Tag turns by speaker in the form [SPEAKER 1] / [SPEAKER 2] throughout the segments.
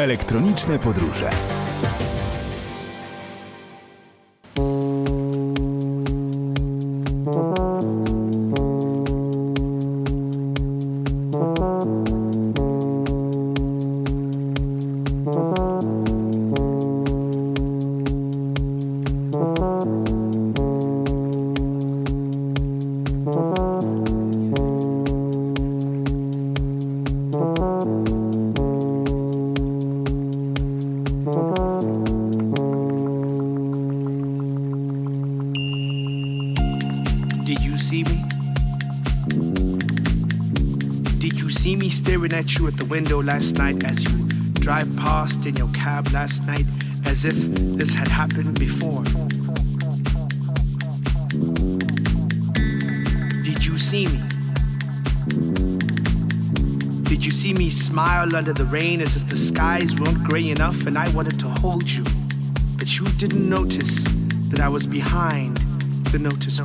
[SPEAKER 1] Elektroniczne podróże.
[SPEAKER 2] Window last night as you drive past in your cab last night as if this had happened before? Did you see me? Did you see me smile under the rain as if the skies weren't gray enough and I wanted to hold you? But you didn't notice that I was behind the notice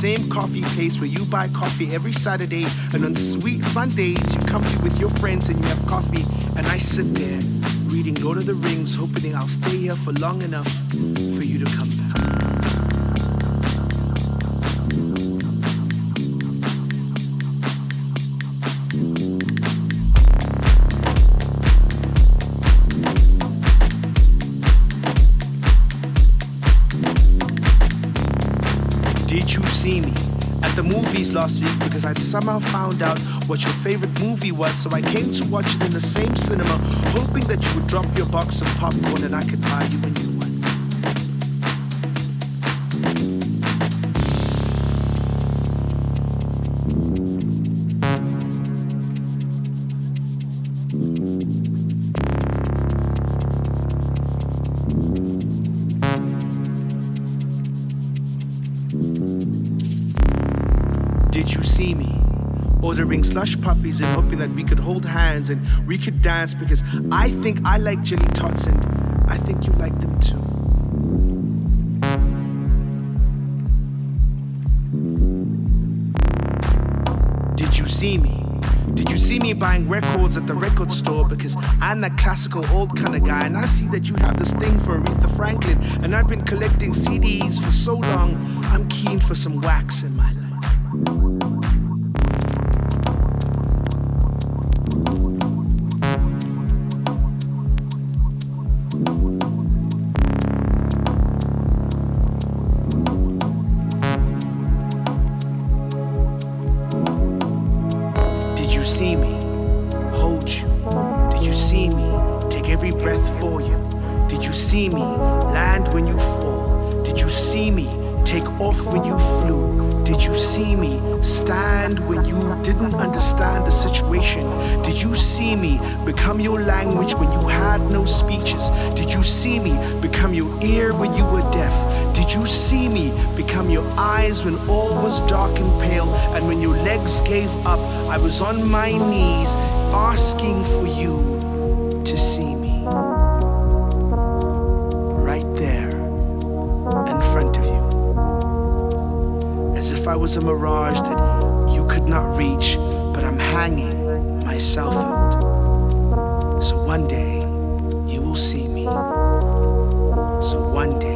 [SPEAKER 2] same coffee place where you buy coffee every Saturday, and on sweet Sundays you come here with your friends and you have coffee, and I sit there reading Lord of the Rings, hoping I'll stay here for long enough somehow found out what your favorite movie was, so I came to watch it in the same cinema, hoping that you would drop your box of popcorn and I could buy you a ordering slush puppies and hoping that we could hold hands and we could dance because I think I like jelly tots and I think you like them too. Did you see me? Did you see me buying records at the record store? Because I'm that classical old kind of guy, and I see that you have this thing for Aretha Franklin, and I've been collecting CDs for so long, I'm keen for some wax in my life. Become your language when you had no speeches? Did you see me become your ear when you were deaf? Did you see me become your eyes when all was dark and pale? And when your legs gave up, I was on my knees asking for you to see I was a mirage that you could not reach, but I'm hanging myself out. So one day you will see me. So one day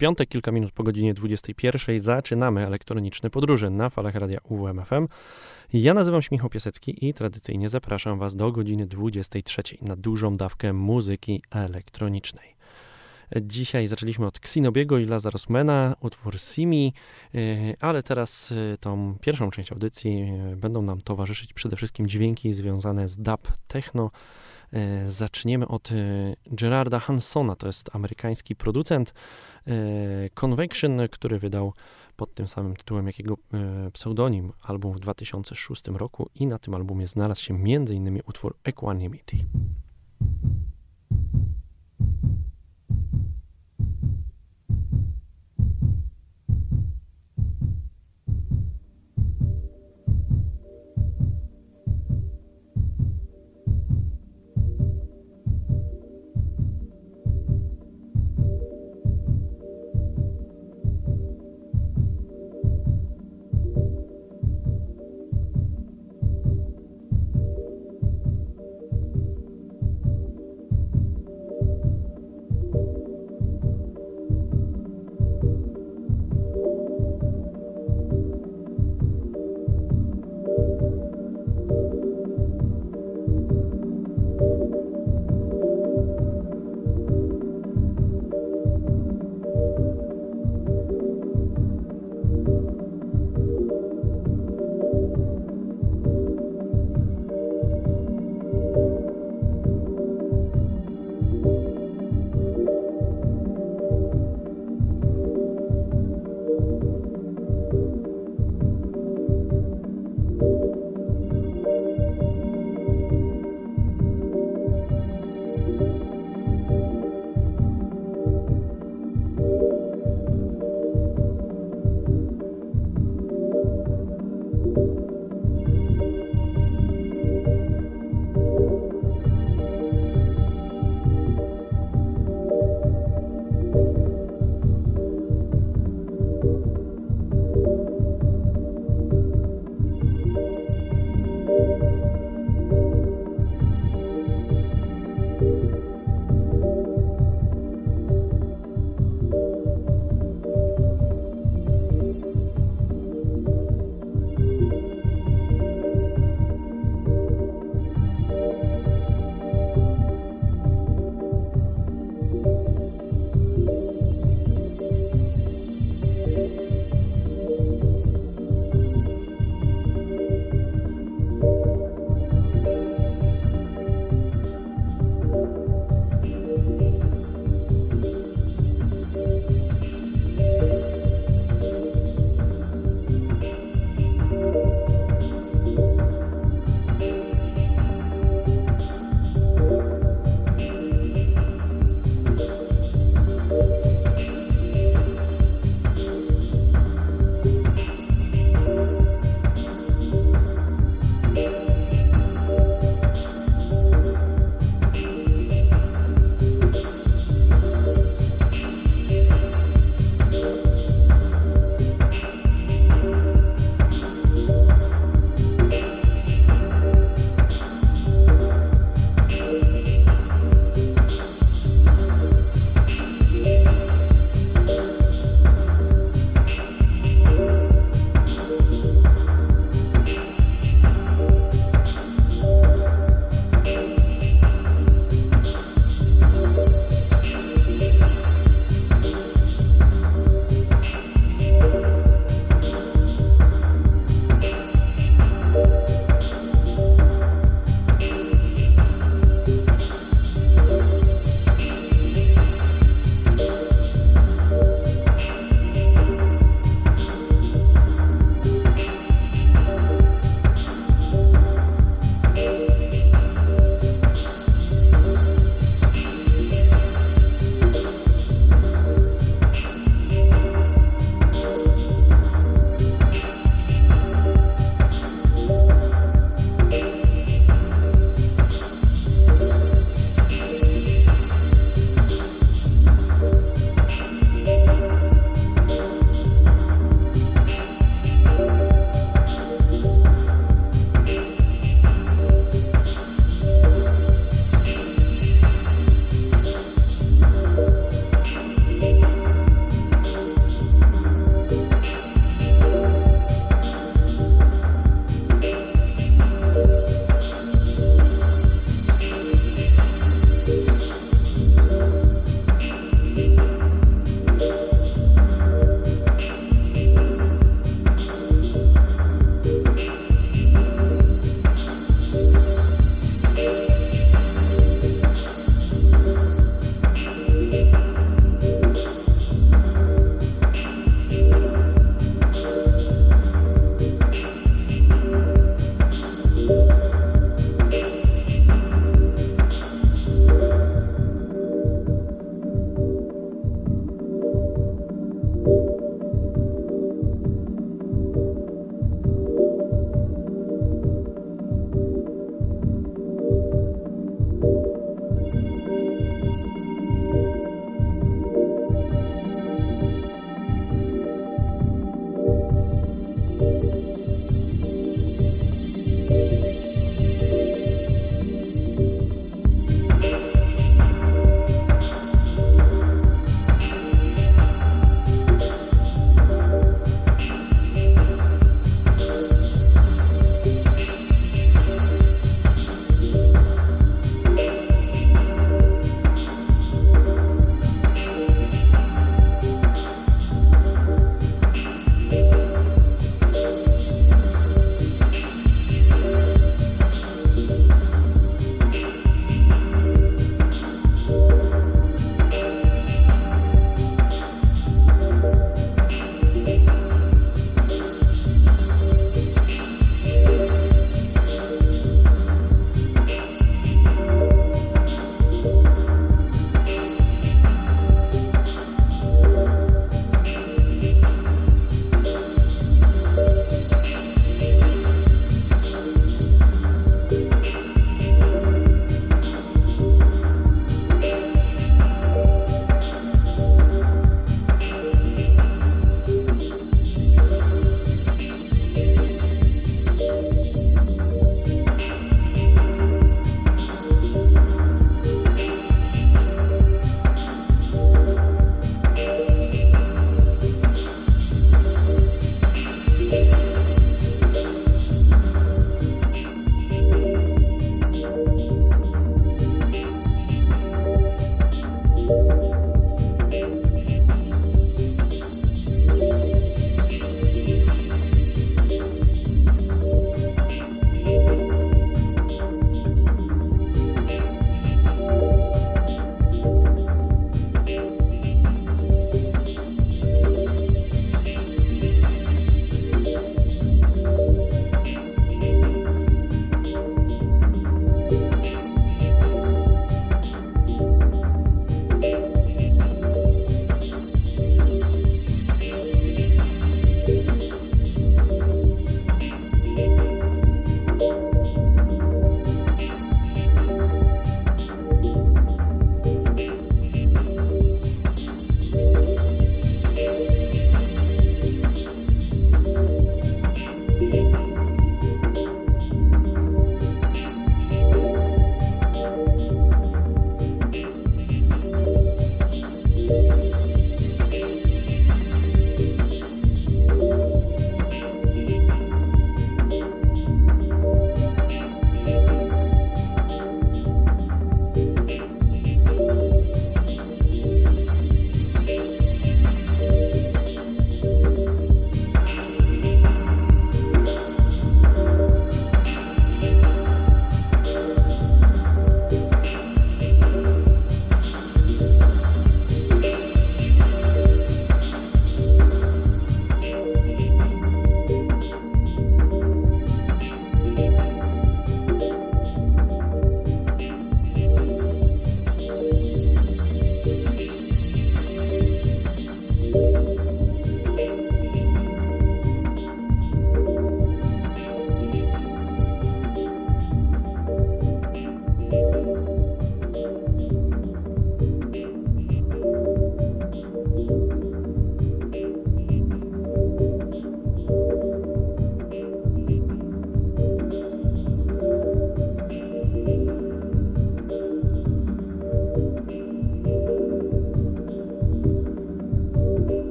[SPEAKER 1] piątek, kilka minut po godzinie 21. Zaczynamy elektroniczne podróże na falach radia UWMFM. Ja nazywam się Michał Piasecki i tradycyjnie zapraszam Was do godziny 23 na dużą dawkę muzyki elektronicznej. Dzisiaj zaczęliśmy od Xinobiego i Lazarusmana, utwór Simi, y, ale teraz y, tą pierwszą część audycji y, będą nam towarzyszyć przede wszystkim dźwięki związane z dub techno. Zaczniemy od Gerarda Hansona, to jest amerykański producent Convection, który wydał pod tym samym tytułem jak jego pseudonim album w 2006 roku i na tym albumie znalazł się m.in. utwór Equanimity.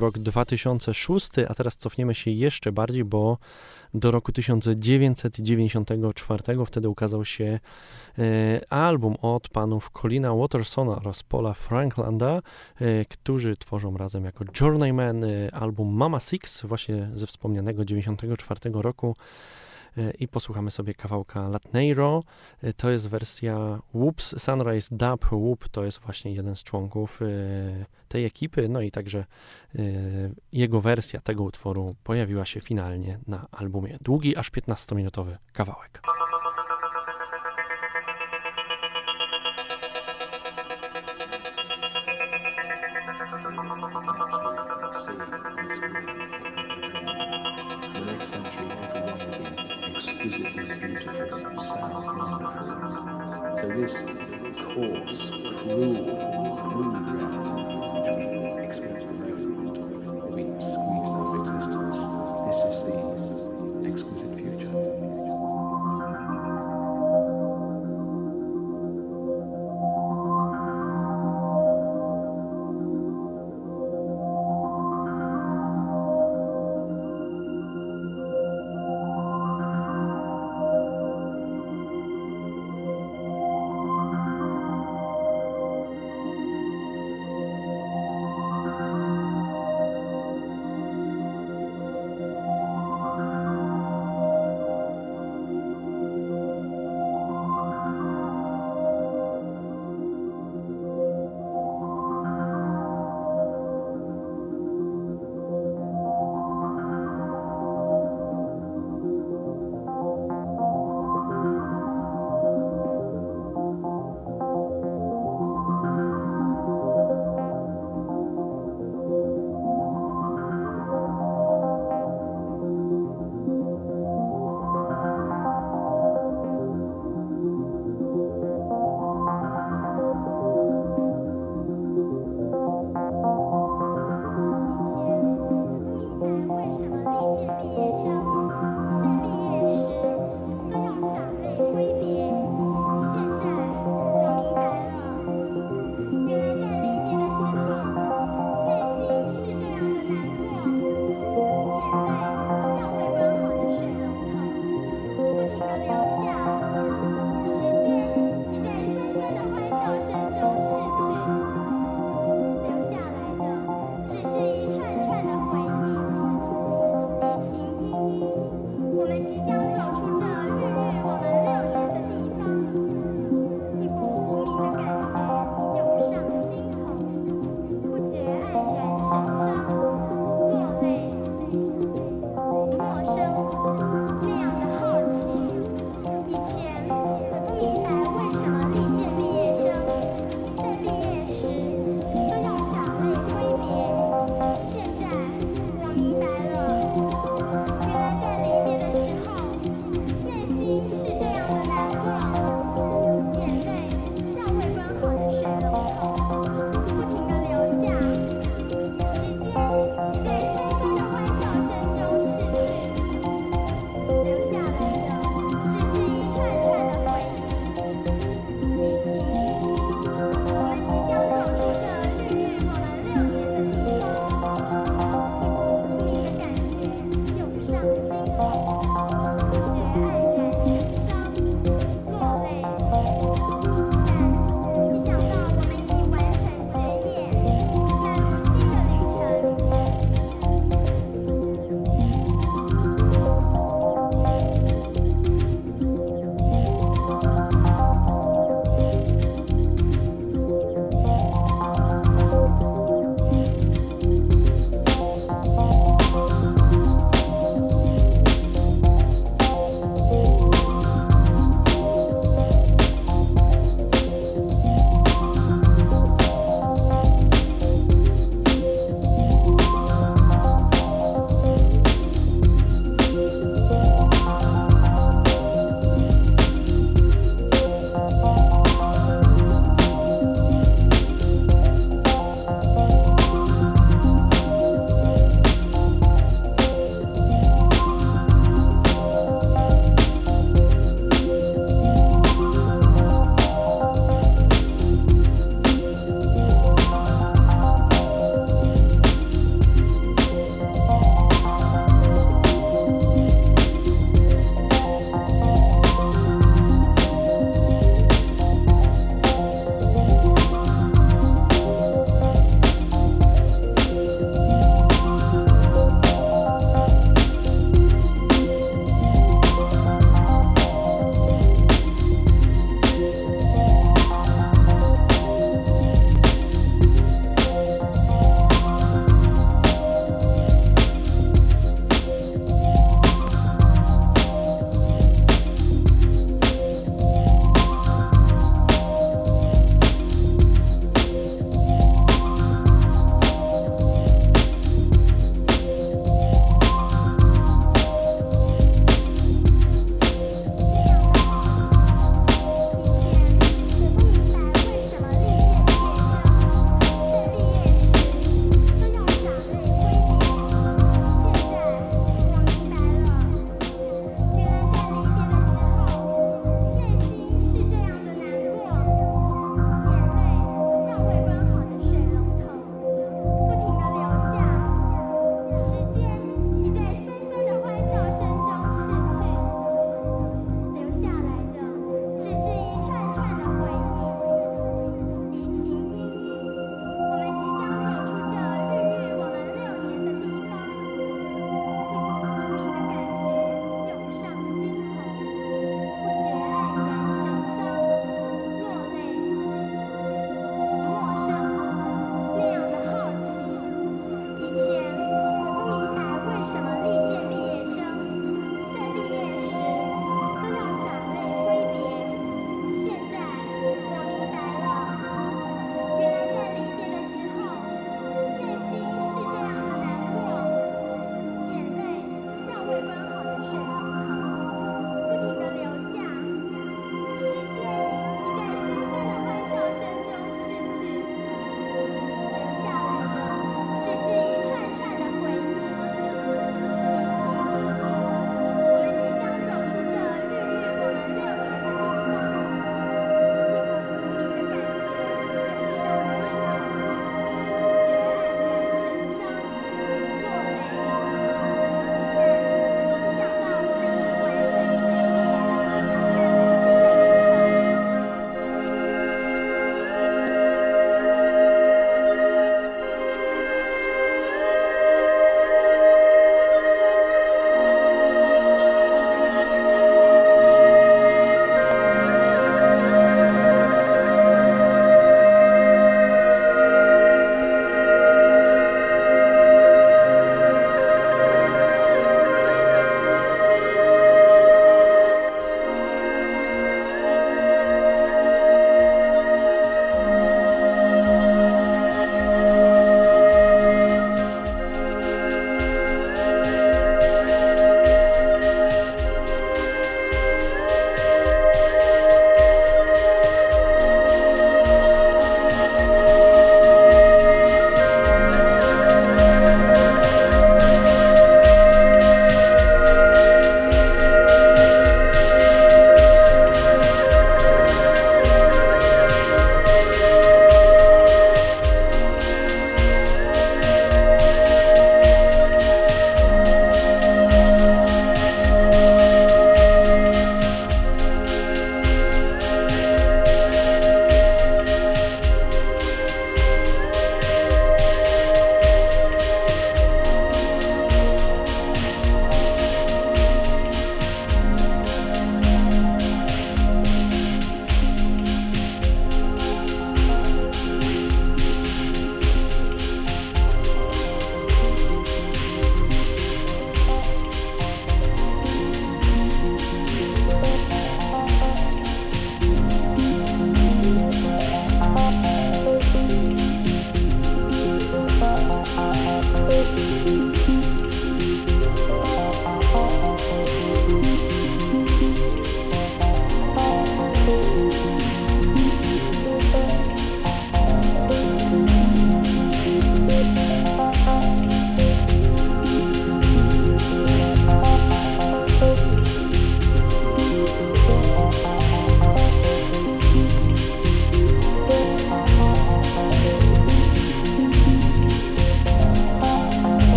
[SPEAKER 3] Rok 2006, a teraz cofniemy się jeszcze bardziej, bo do roku 1994 wtedy ukazał się e, album od panów Colina Watersona oraz Paula Franklanda, e, którzy tworzą razem jako Journeyman e, album Mama Six, właśnie ze wspomnianego 94 roku i posłuchamy sobie kawałka Latneiro. To jest wersja Whoops Sunrise Dub. Whoop to jest właśnie jeden z członków tej ekipy, no i także jego wersja tego utworu pojawiła się finalnie na albumie. Długi, aż 15-minutowy kawałek. This coarse, cruel, cruel reality which we experience at the moment, we squeeze out of existence. This is the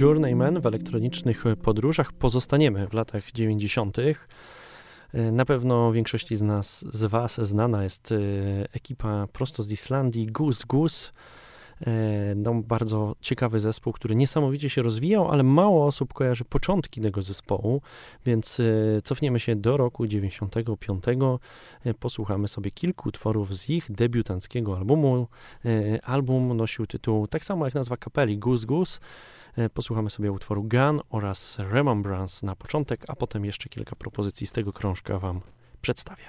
[SPEAKER 1] Journeyman w elektronicznych podróżach pozostaniemy w latach 90. Na pewno większości z nas, z Was znana jest e, ekipa prosto z Islandii, Goose Goose. E, no, bardzo ciekawy zespół, który niesamowicie się rozwijał, ale mało osób kojarzy początki tego zespołu, więc e, cofniemy się do roku 95. Posłuchamy sobie kilku utworów z ich debiutanckiego albumu. Album nosił tytuł tak samo jak nazwa kapeli Goose Goose. E, posłuchamy sobie utworu Gun oraz Remembrance na początek, a potem jeszcze kilka propozycji z tego krążka Wam przedstawię.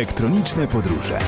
[SPEAKER 4] Elektroniczne podróże.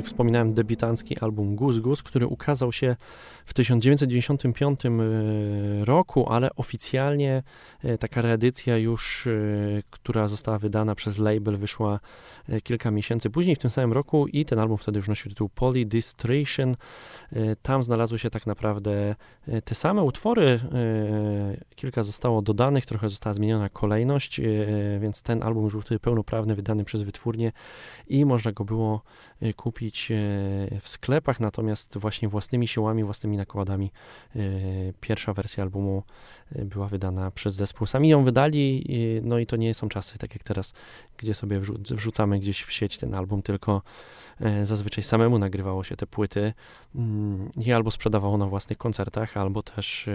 [SPEAKER 1] Jak wspominałem, debiutancki album Gus Gus, który ukazał się w 1995 e, roku, ale oficjalnie e, taka reedycja już, e, która została wydana przez label, wyszła kilka miesięcy później, w tym samym roku i ten album wtedy już nosił tytuł Polydistration. Tam znalazły się tak naprawdę te same utwory, kilka zostało dodanych, trochę została zmieniona kolejność, więc ten album już był wtedy pełnoprawny, wydany przez wytwórnię i można go było kupić w sklepach, natomiast właśnie własnymi siłami, własnymi nakładami. E, pierwsza wersja albumu e, była wydana przez zespół. Sami ją wydali, no i to nie są czasy tak jak teraz, gdzie sobie wrzucamy gdzieś w sieć ten album, tylko e, zazwyczaj samemu nagrywało się te płyty mm, i albo sprzedawało na własnych koncertach, albo też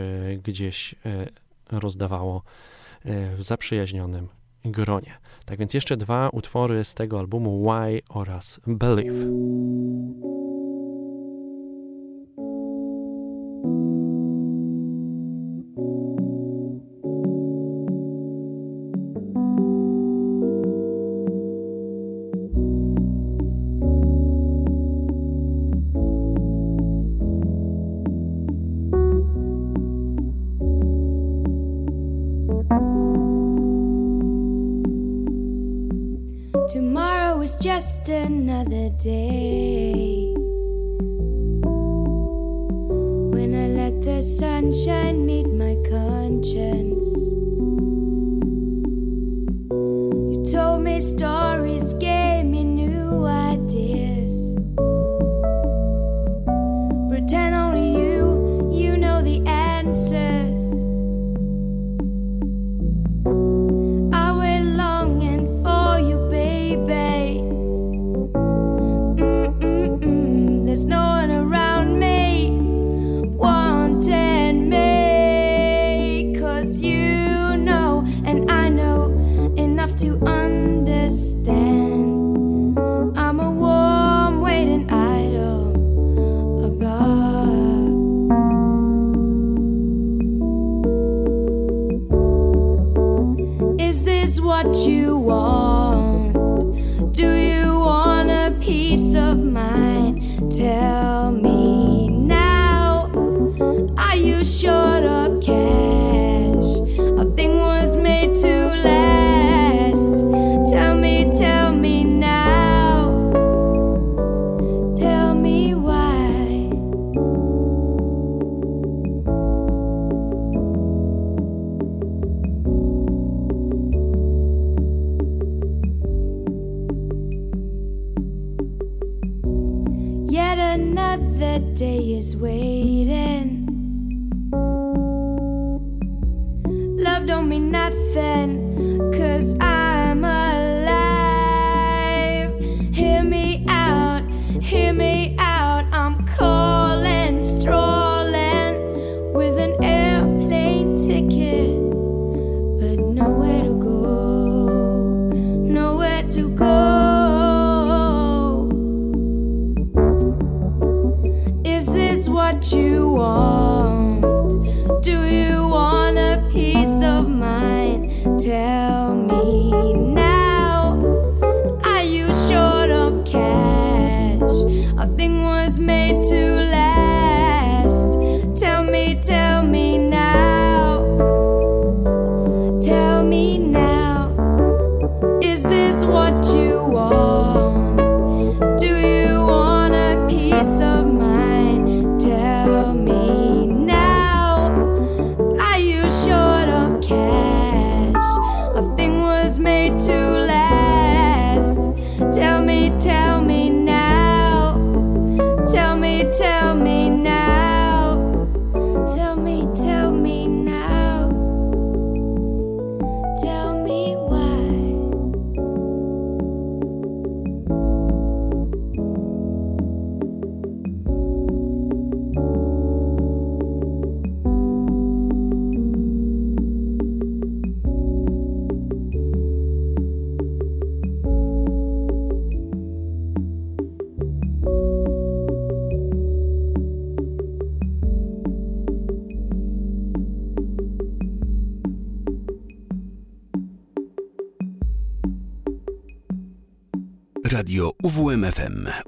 [SPEAKER 1] gdzieś rozdawało w zaprzyjaźnionym gronie. Tak więc jeszcze dwa utwory z tego albumu Why oraz Believe.
[SPEAKER 5] Day. When I let the sunshine meet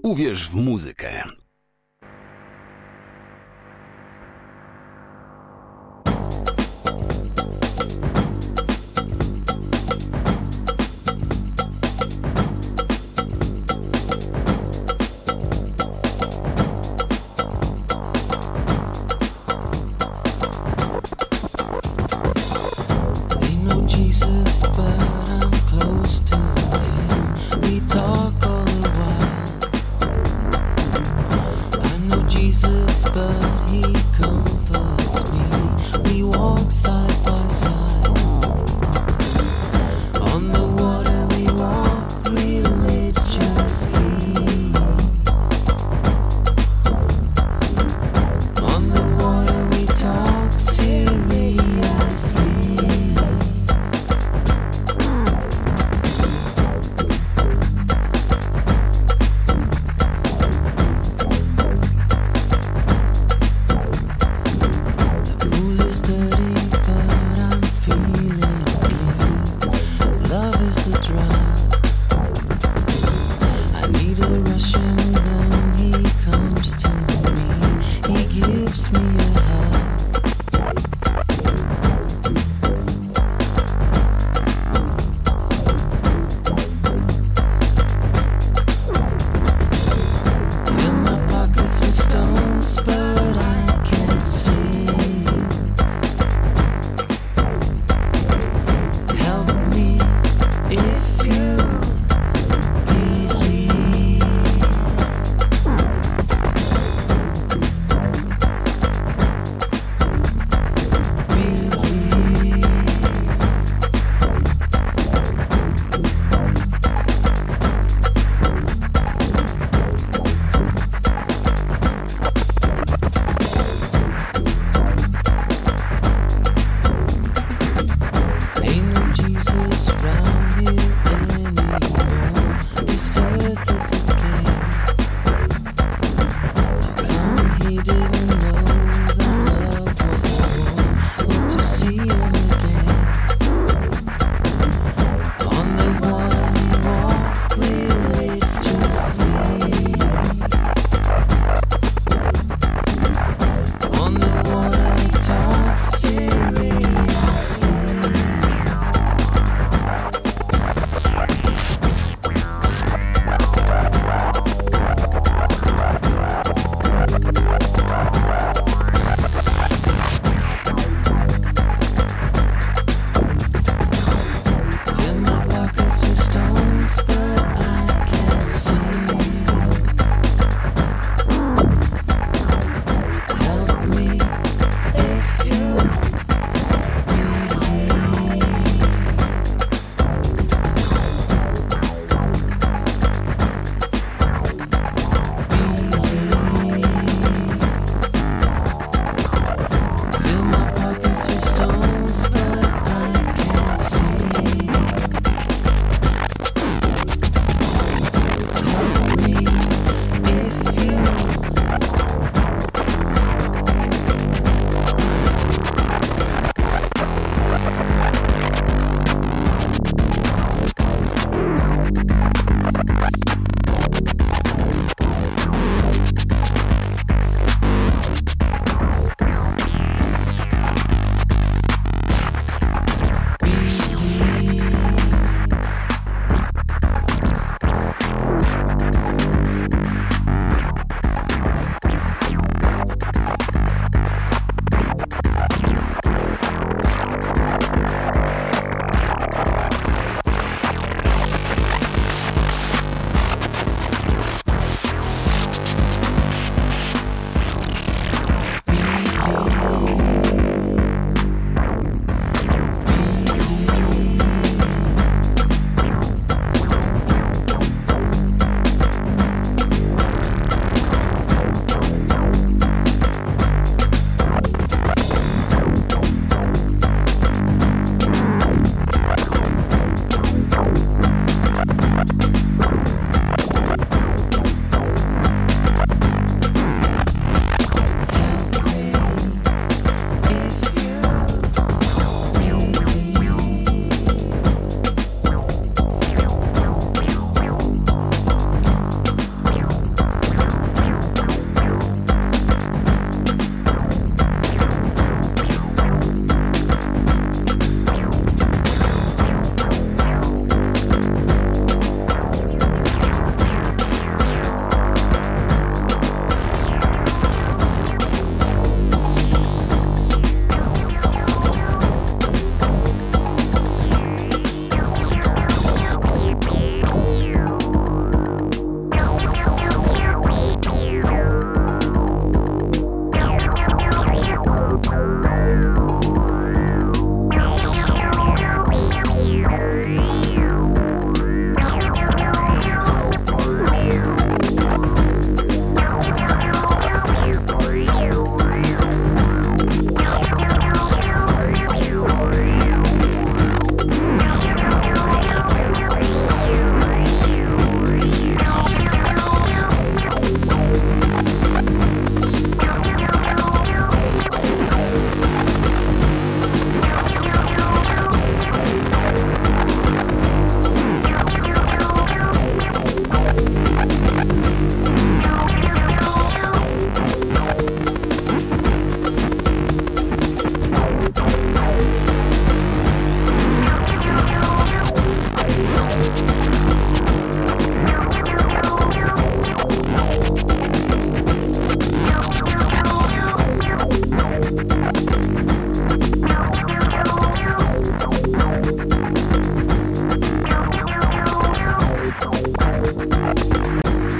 [SPEAKER 6] Uwierz w muzykę.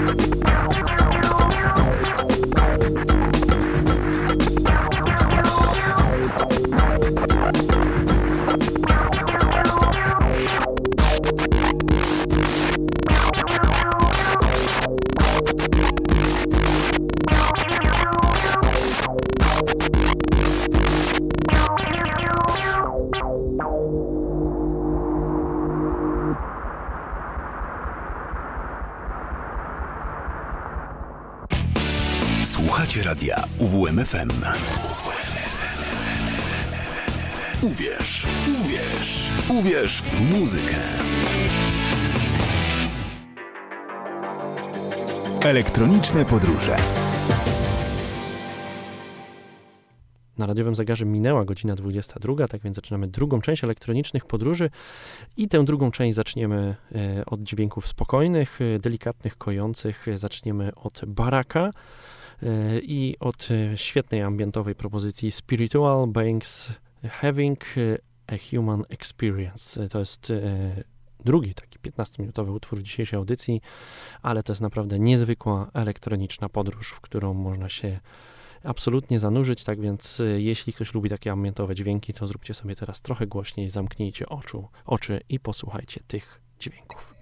[SPEAKER 6] you Uwierz, uwierz, uwierz w muzykę.
[SPEAKER 4] Elektroniczne podróże.
[SPEAKER 1] Na radiowym zegarze minęła godzina 22, tak więc zaczynamy drugą część elektronicznych podróży i tę drugą część zaczniemy e, od dźwięków spokojnych, e, delikatnych, kojących. Zaczniemy od baraka e, i od świetnej ambientowej propozycji Spiritual Banks Having a Human Experience. To jest drugi taki 15-minutowy utwór dzisiejszej audycji, ale to jest naprawdę niezwykła elektroniczna podróż, w którą można się absolutnie zanurzyć, tak więc jeśli ktoś lubi takie ambientowe dźwięki, to zróbcie sobie teraz trochę głośniej, zamknijcie oczu, oczy i posłuchajcie tych dźwięków.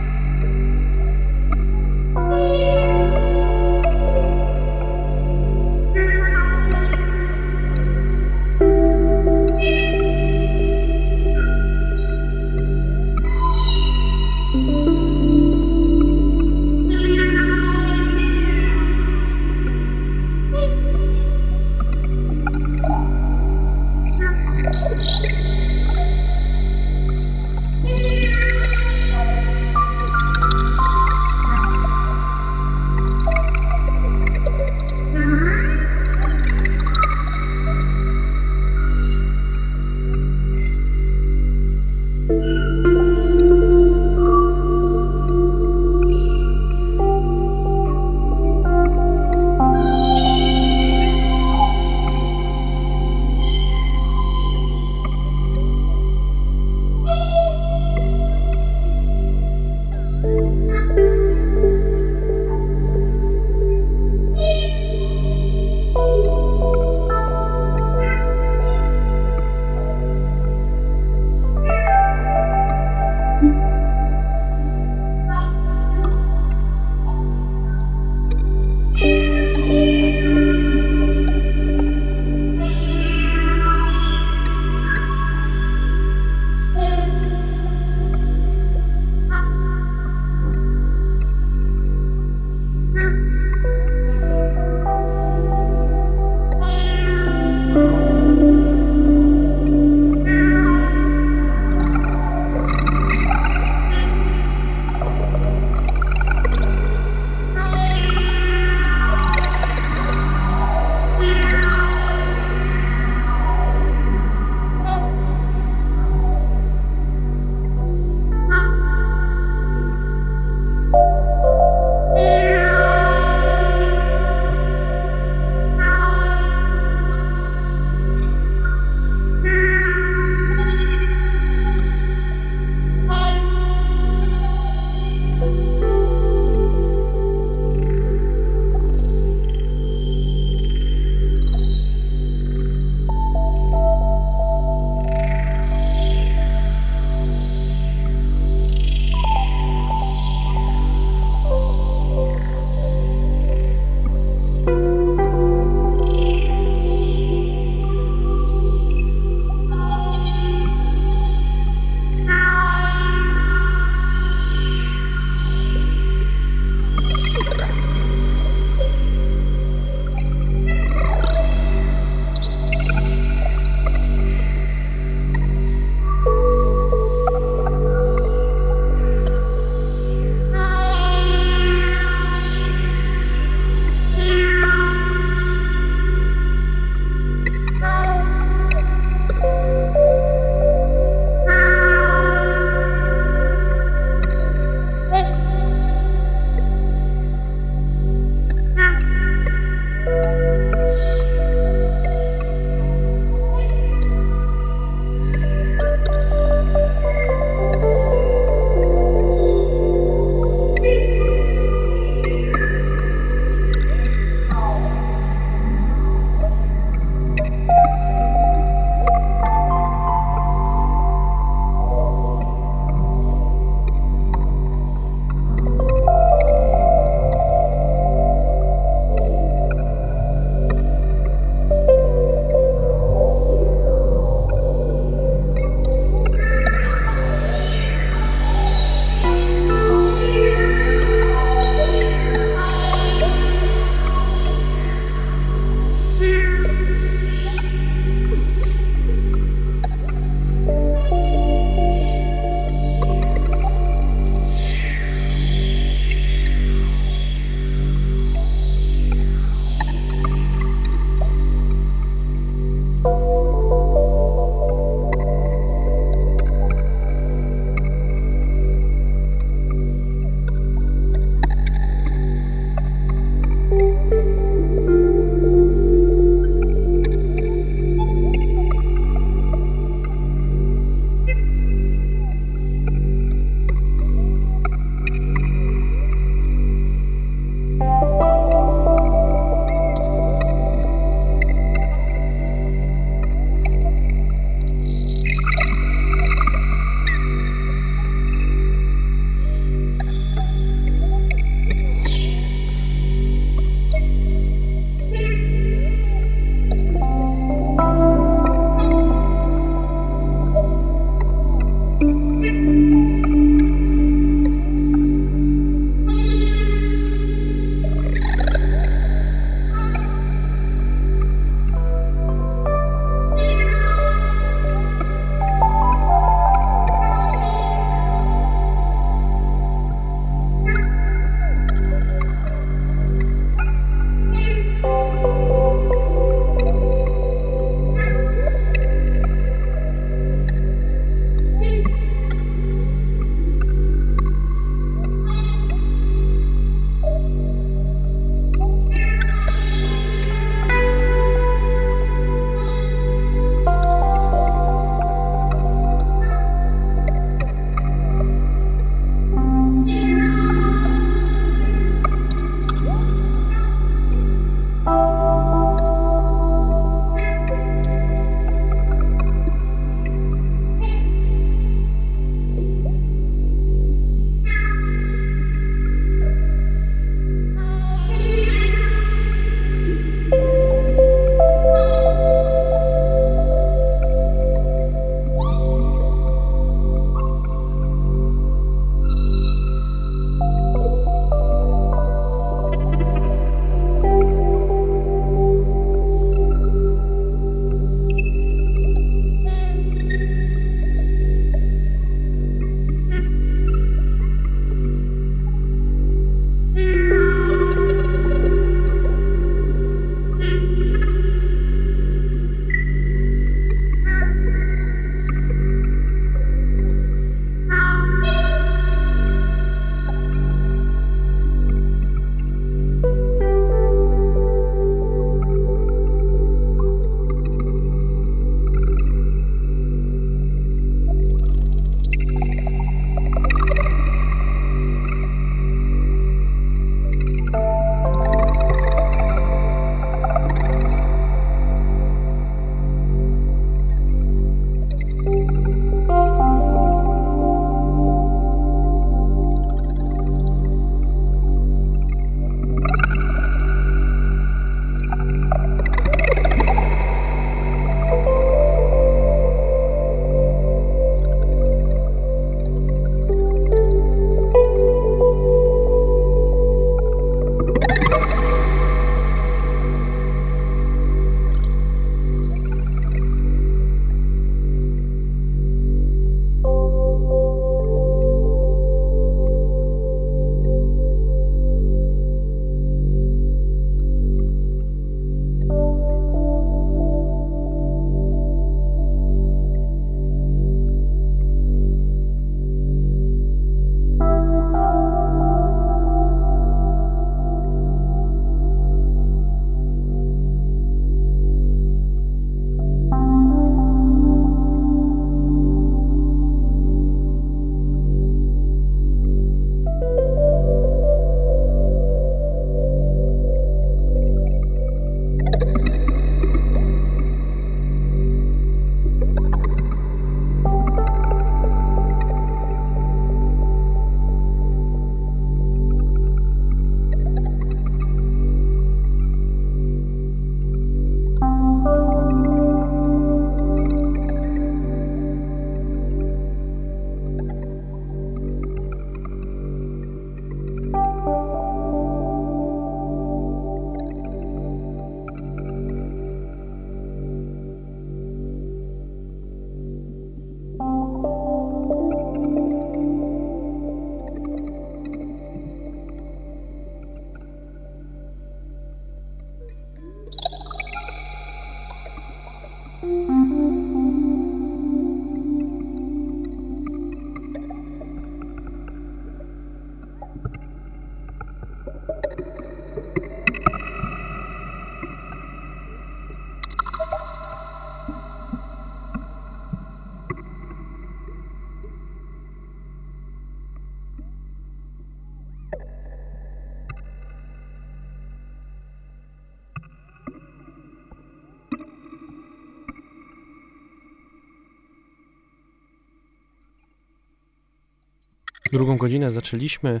[SPEAKER 1] Drugą godzinę zaczęliśmy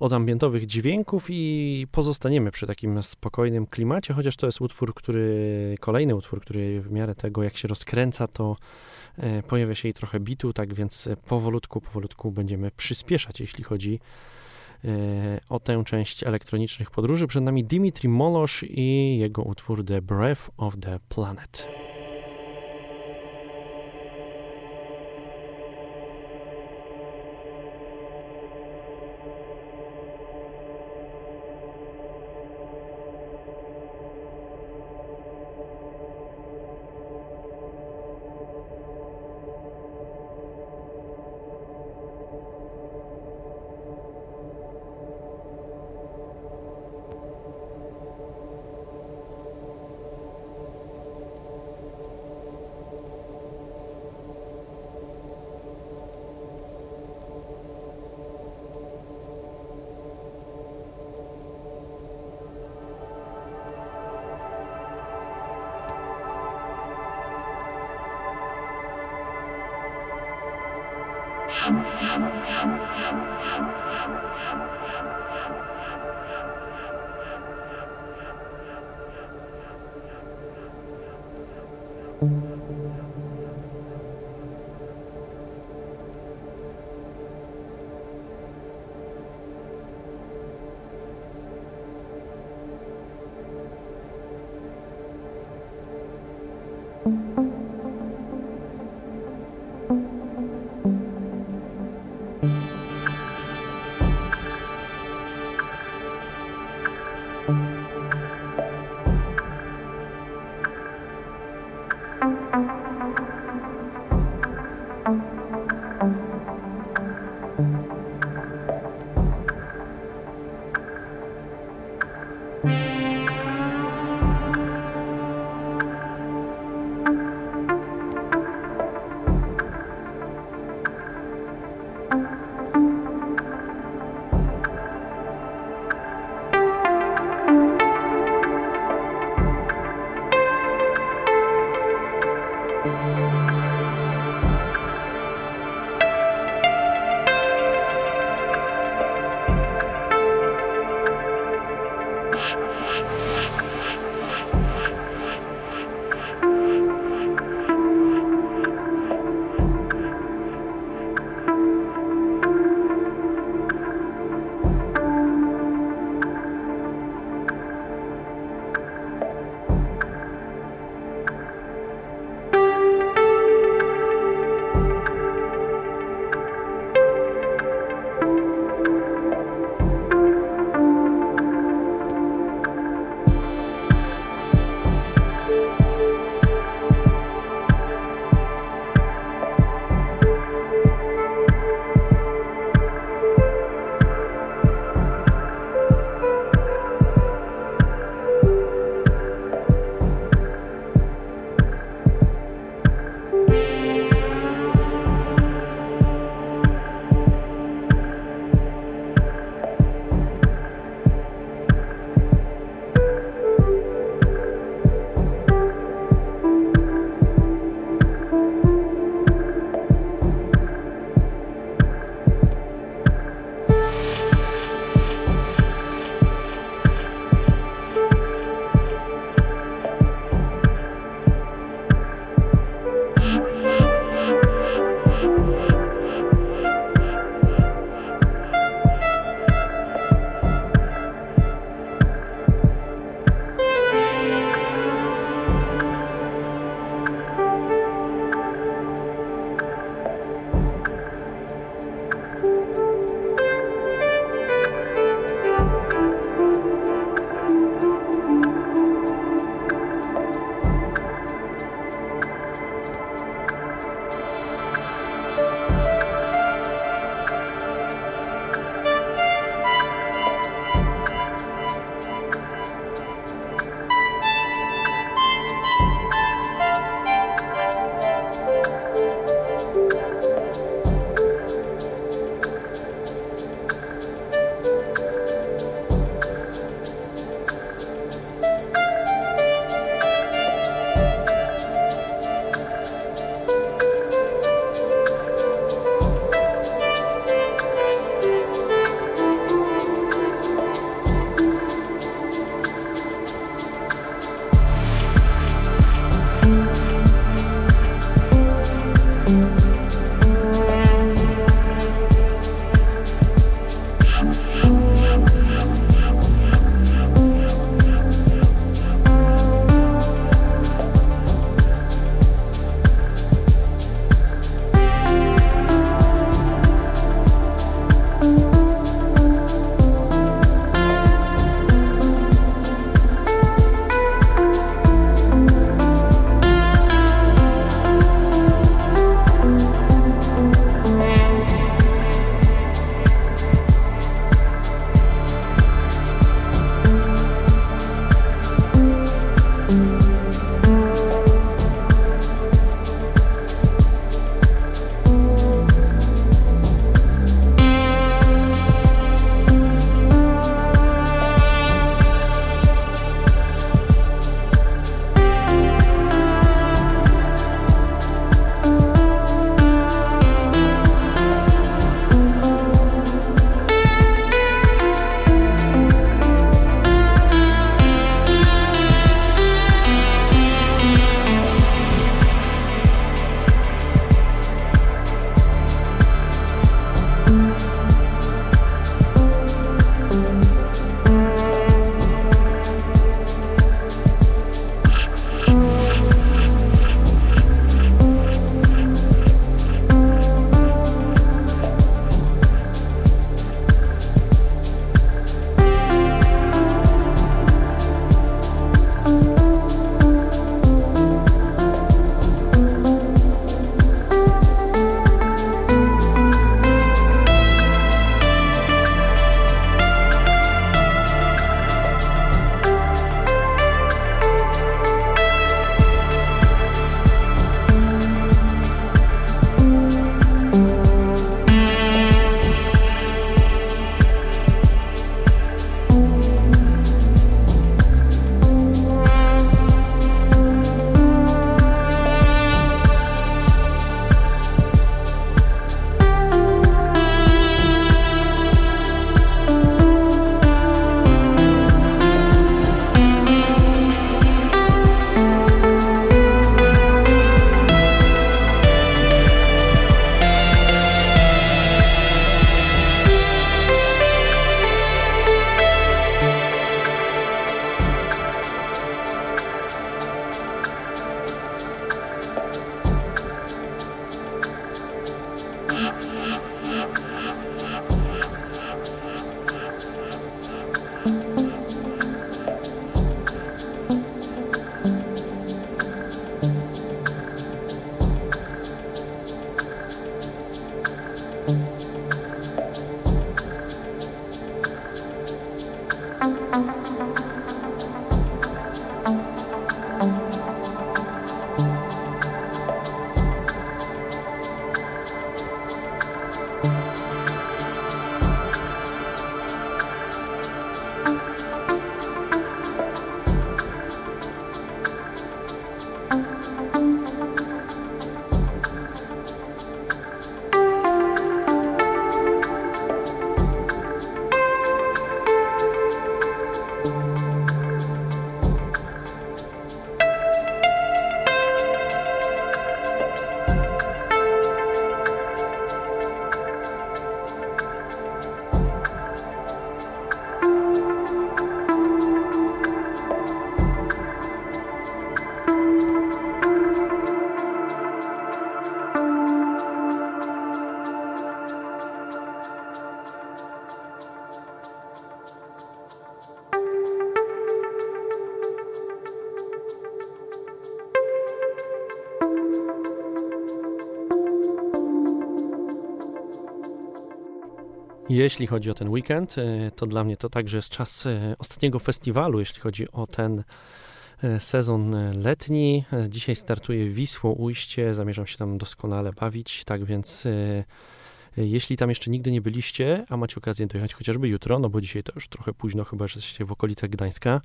[SPEAKER 1] od ambientowych dźwięków i pozostaniemy przy takim spokojnym klimacie, chociaż to jest utwór, który, kolejny utwór, który w miarę tego, jak się rozkręca, to e, pojawia się i trochę bitu, tak więc powolutku, powolutku będziemy przyspieszać, jeśli chodzi e, o tę część elektronicznych podróży. Przed nami Dimitri Molosz i jego utwór The Breath of the Planet. Jeśli chodzi o ten weekend, e, to dla mnie to także jest czas e, ostatniego festiwalu, jeśli chodzi o ten e, sezon letni. Dzisiaj startuje Wisło Ujście, zamierzam się tam doskonale bawić, tak więc jeśli tam jeszcze nigdy nie byliście, a macie okazję dojechać chociażby jutro, no bo dzisiaj to już trochę późno, chyba że jesteście w okolicach Gdańska,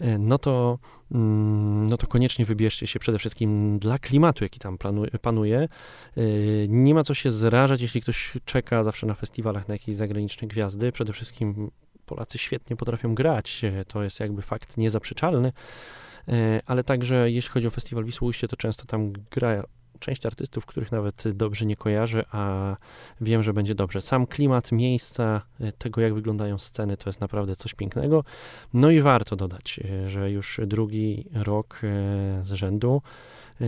[SPEAKER 1] E, no to, mm, no to koniecznie wybierzcie się przede wszystkim dla klimatu, jaki tam panuje. E, nie ma co się zrażać, jeśli ktoś czeka zawsze na festiwalach na jakieś zagraniczne gwiazdy. Przede wszystkim Polacy świetnie potrafią grać, e, to jest jakby fakt niezaprzeczalny ale także jeśli chodzi o festiwal Wisłoujście, to często tam gra część artystów, których nawet dobrze nie kojarzę, a wiem, że będzie dobrze. Sam klimat miejsca, e, tego jak wyglądają sceny, to jest naprawdę coś pięknego. No i warto dodać, e, że już drugi rok e, z rzędu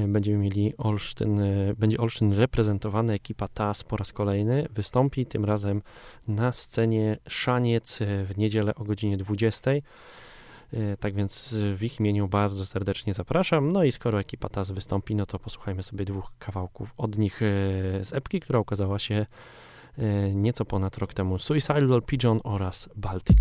[SPEAKER 1] będziemy mieli Olsztyn, będzie Olsztyn reprezentowany, ekipa TAS po raz kolejny wystąpi, tym razem na scenie Szaniec w niedzielę o godzinie 20. E, tak więc w ich imieniu bardzo serdecznie zapraszam. No i skoro ekipa TAS wystąpi, no to posłuchajmy sobie dwóch kawałków od nich e, z epki, która ukazała się e, nieco ponad rok temu. Suicidal Pigeon oraz Baltic.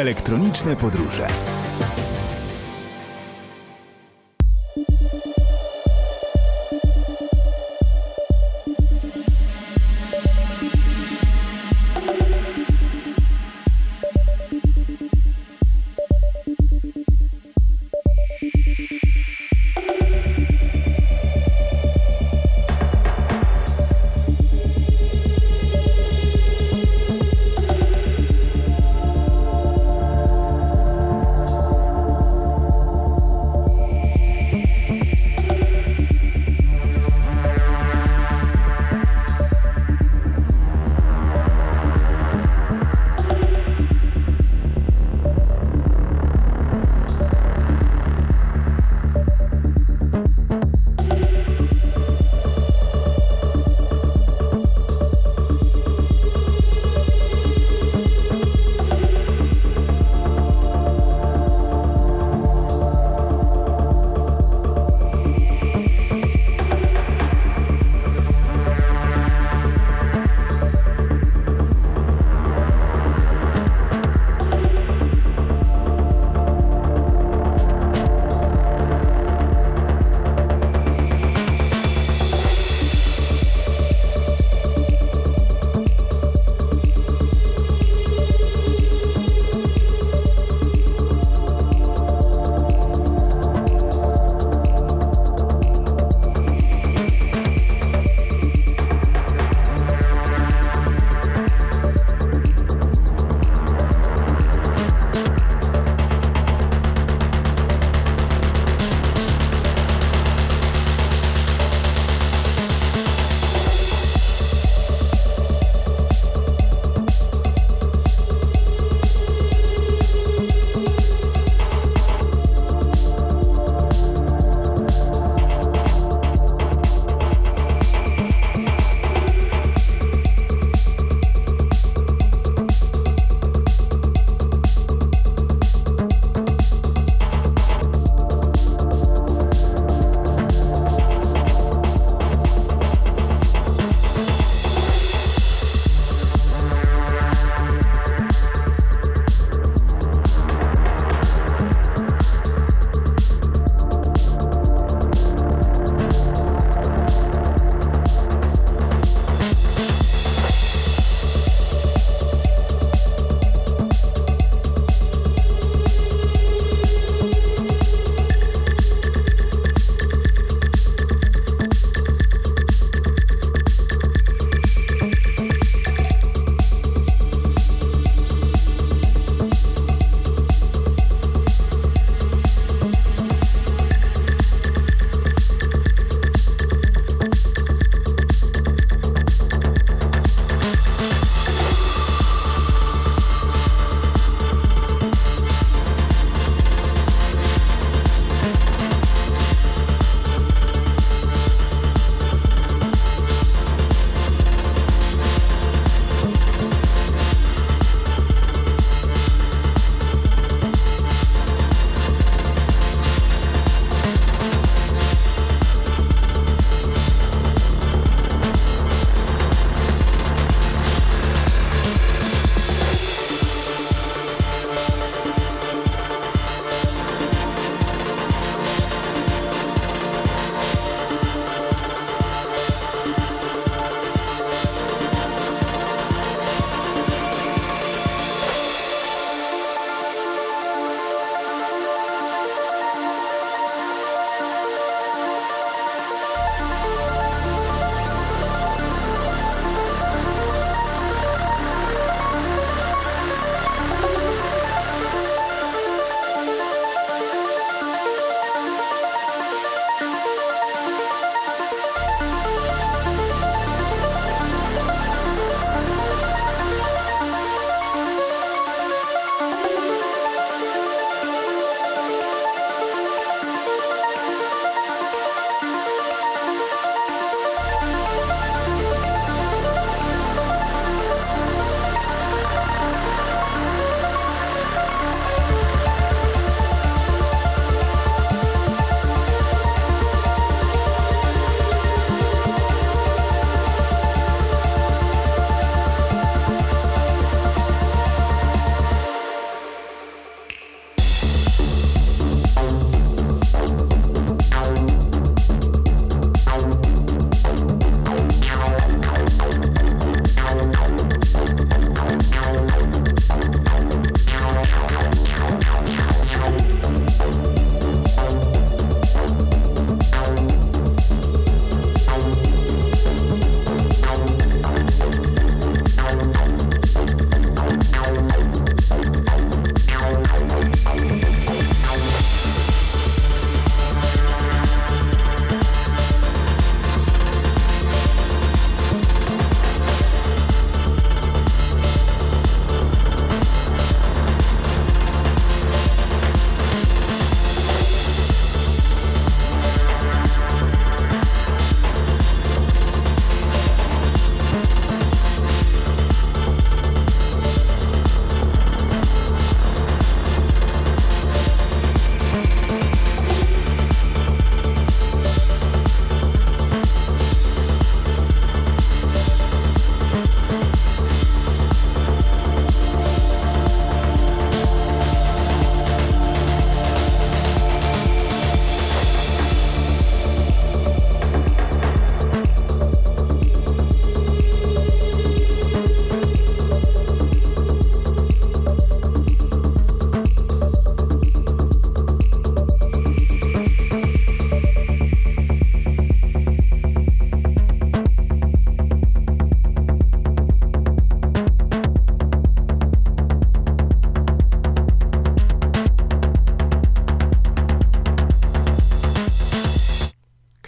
[SPEAKER 4] Elektroniczne podróże.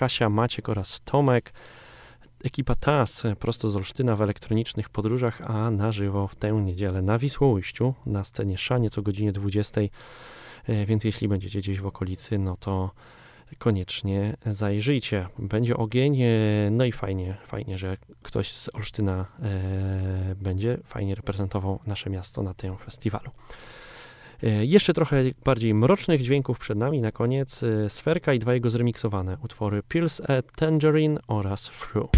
[SPEAKER 1] Kasia, Maciek oraz Tomek. Ekipa TAS prosto z Olsztyna w elektronicznych podróżach, a na żywo w tę niedzielę na Wisłoujściu na scenie Szaniec o godzinie 20. E, więc jeśli będziecie gdzieś w okolicy, no to koniecznie zajrzyjcie. Będzie ogień, e, no i fajnie, fajnie, że ktoś z Olsztyna e, będzie fajnie reprezentował nasze miasto na tym festiwalu. E, jeszcze trochę bardziej mrocznych dźwięków przed nami. Na koniec e, Sferka i dwa jego zremiksowane utwory Pills a Tangerine oraz Through.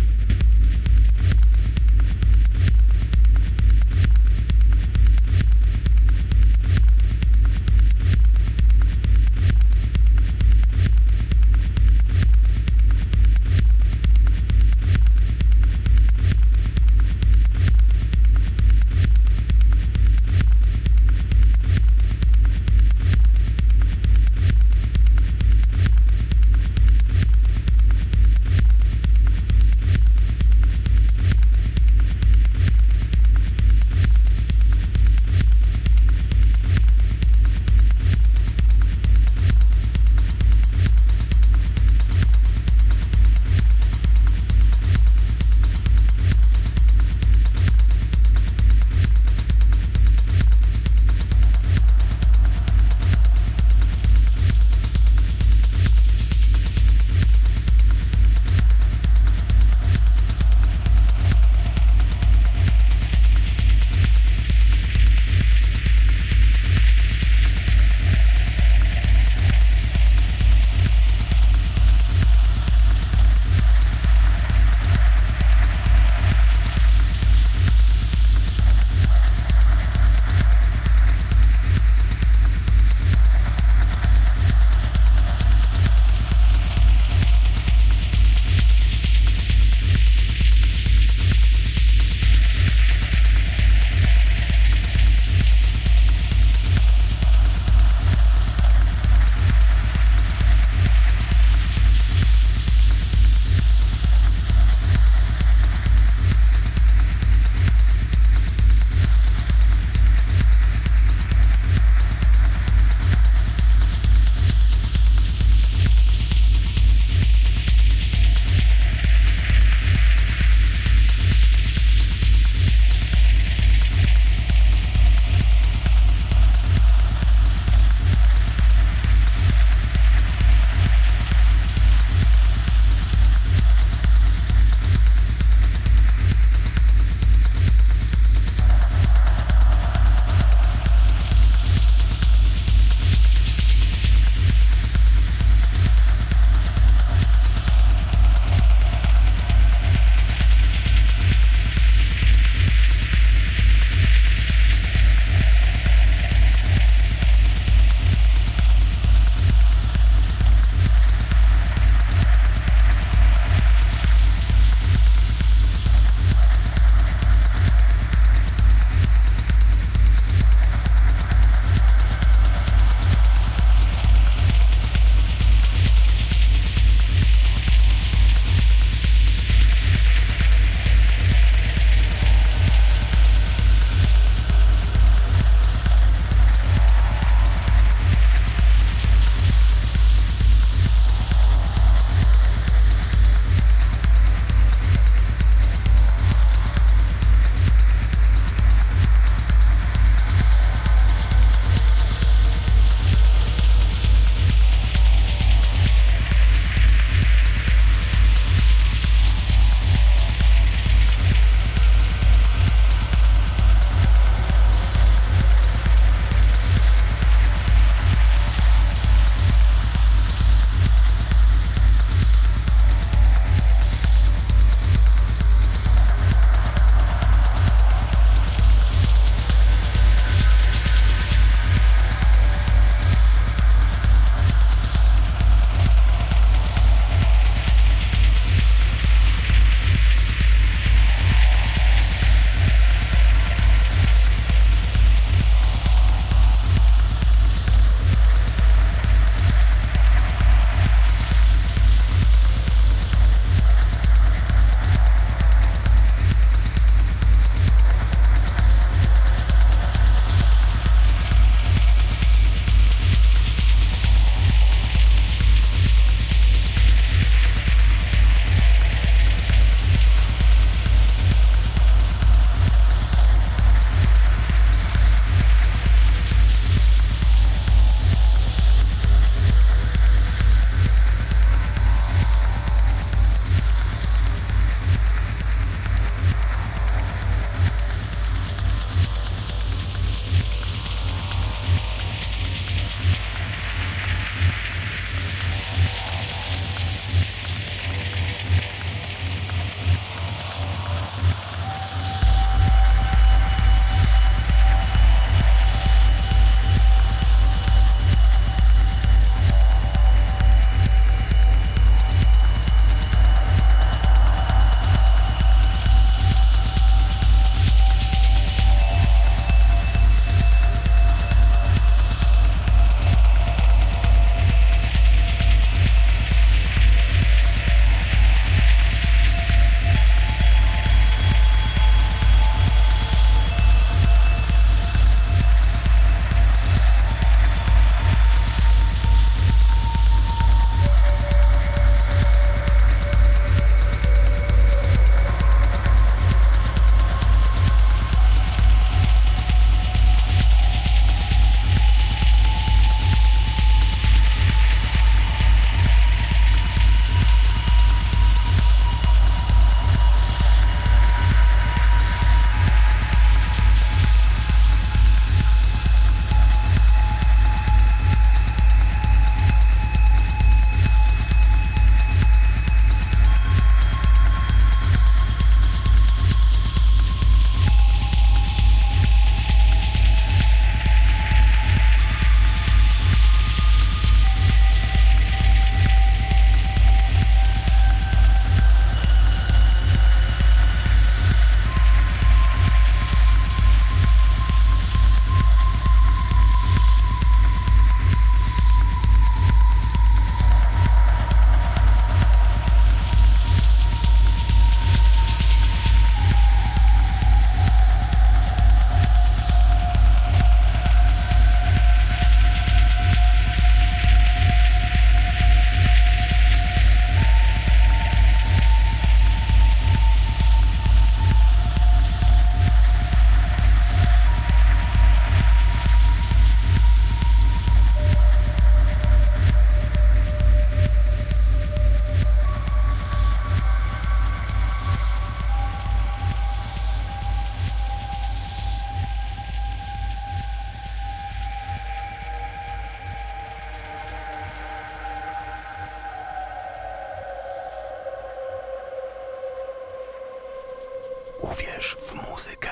[SPEAKER 4] Uwierz w muzykę.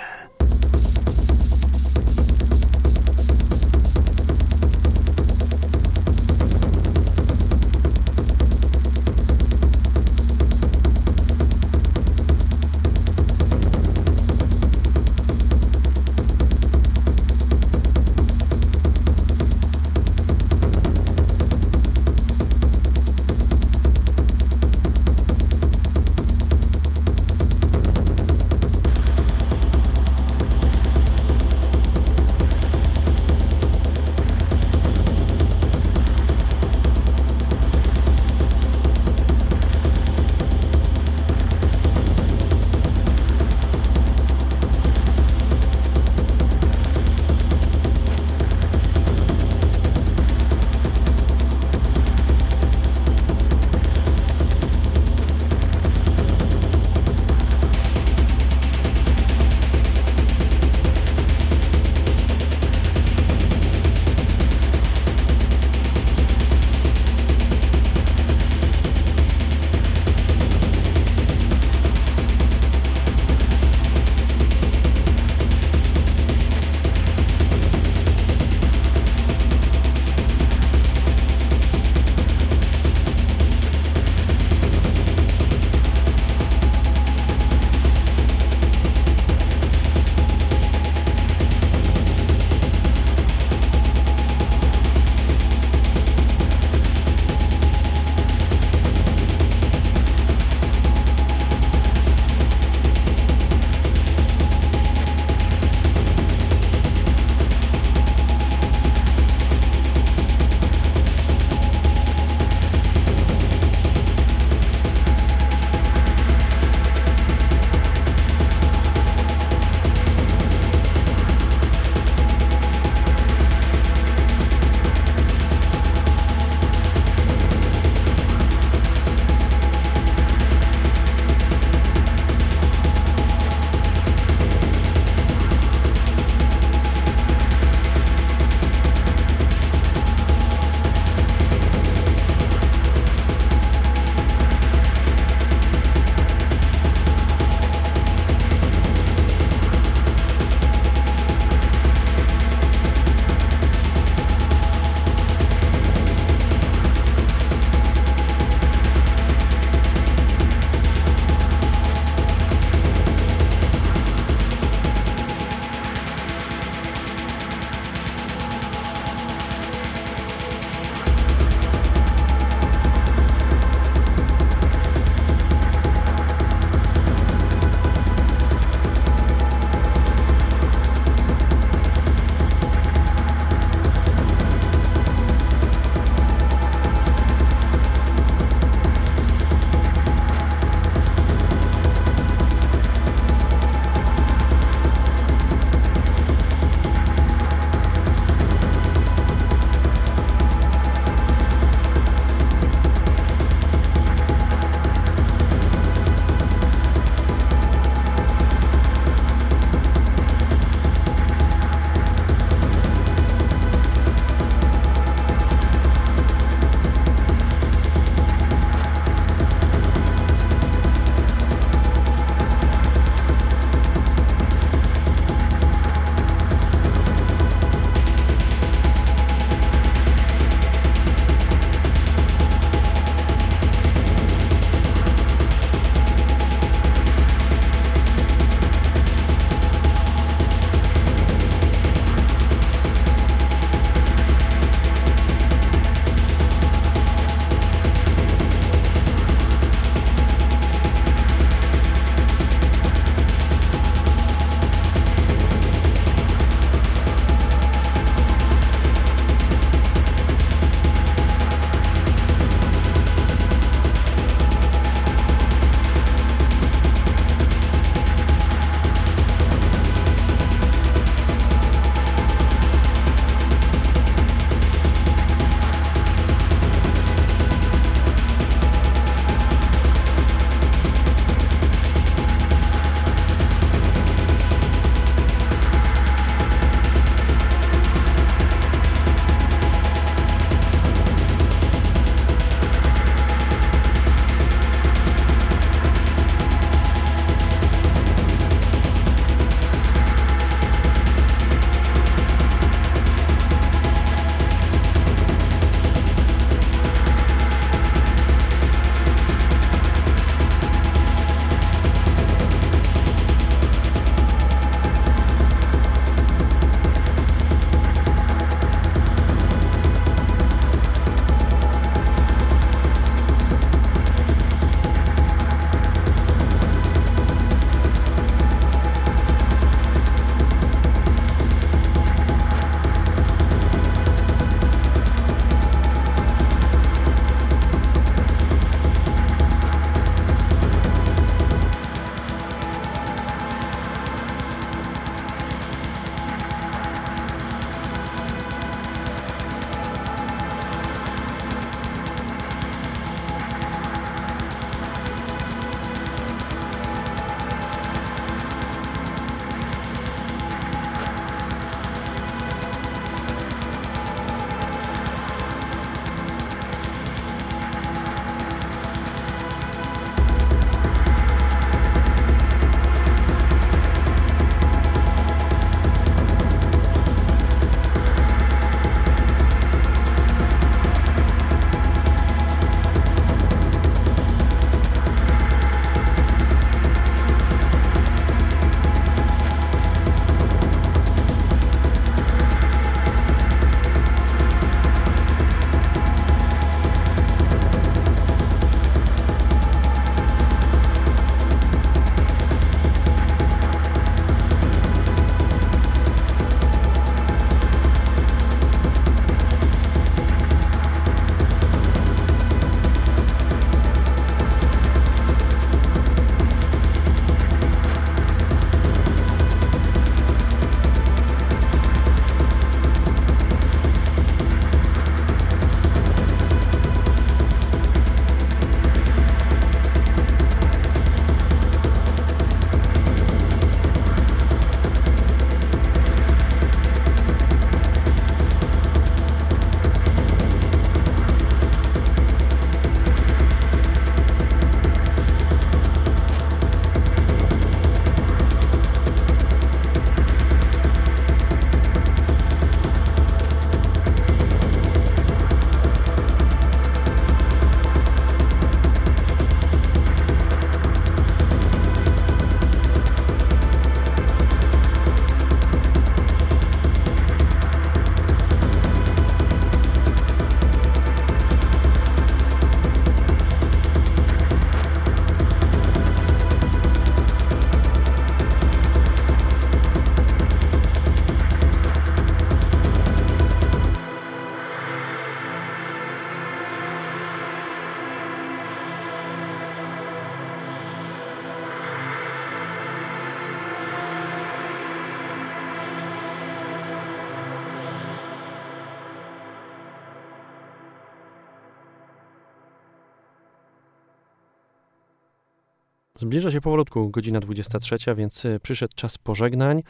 [SPEAKER 1] Zbliża się powolutku godzina 23, więc przyszedł czas pożegnań.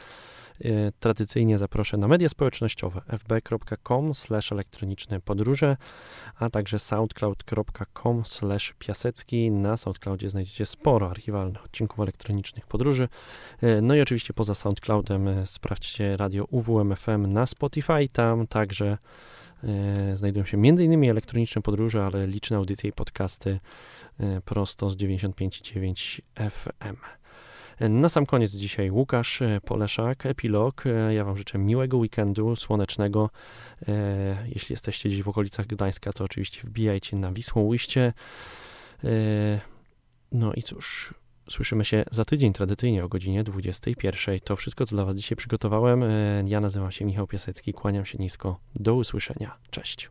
[SPEAKER 1] Tradycyjnie zaproszę na media społecznościowe fb.com elektroniczne podróże, a także soundcloud.com piasecki. Na Soundcloudzie znajdziecie sporo archiwalnych odcinków elektronicznych podróży. No i oczywiście poza Soundcloudem sprawdźcie radio UWMFM na Spotify. Tam także znajdują się m.in. elektroniczne podróże, ale liczne audycje i podcasty prosto z 95,9 FM. Na sam koniec dzisiaj Łukasz Poleszak, epilog. Ja Wam życzę miłego weekendu, słonecznego. Jeśli jesteście gdzieś w okolicach Gdańska, to oczywiście wbijajcie na Wisłą Łyście. No i cóż, słyszymy się za tydzień tradycyjnie o godzinie 21. To wszystko, co dla Was dzisiaj przygotowałem. Ja nazywam się Michał Piasecki, kłaniam się nisko. Do usłyszenia. Cześć.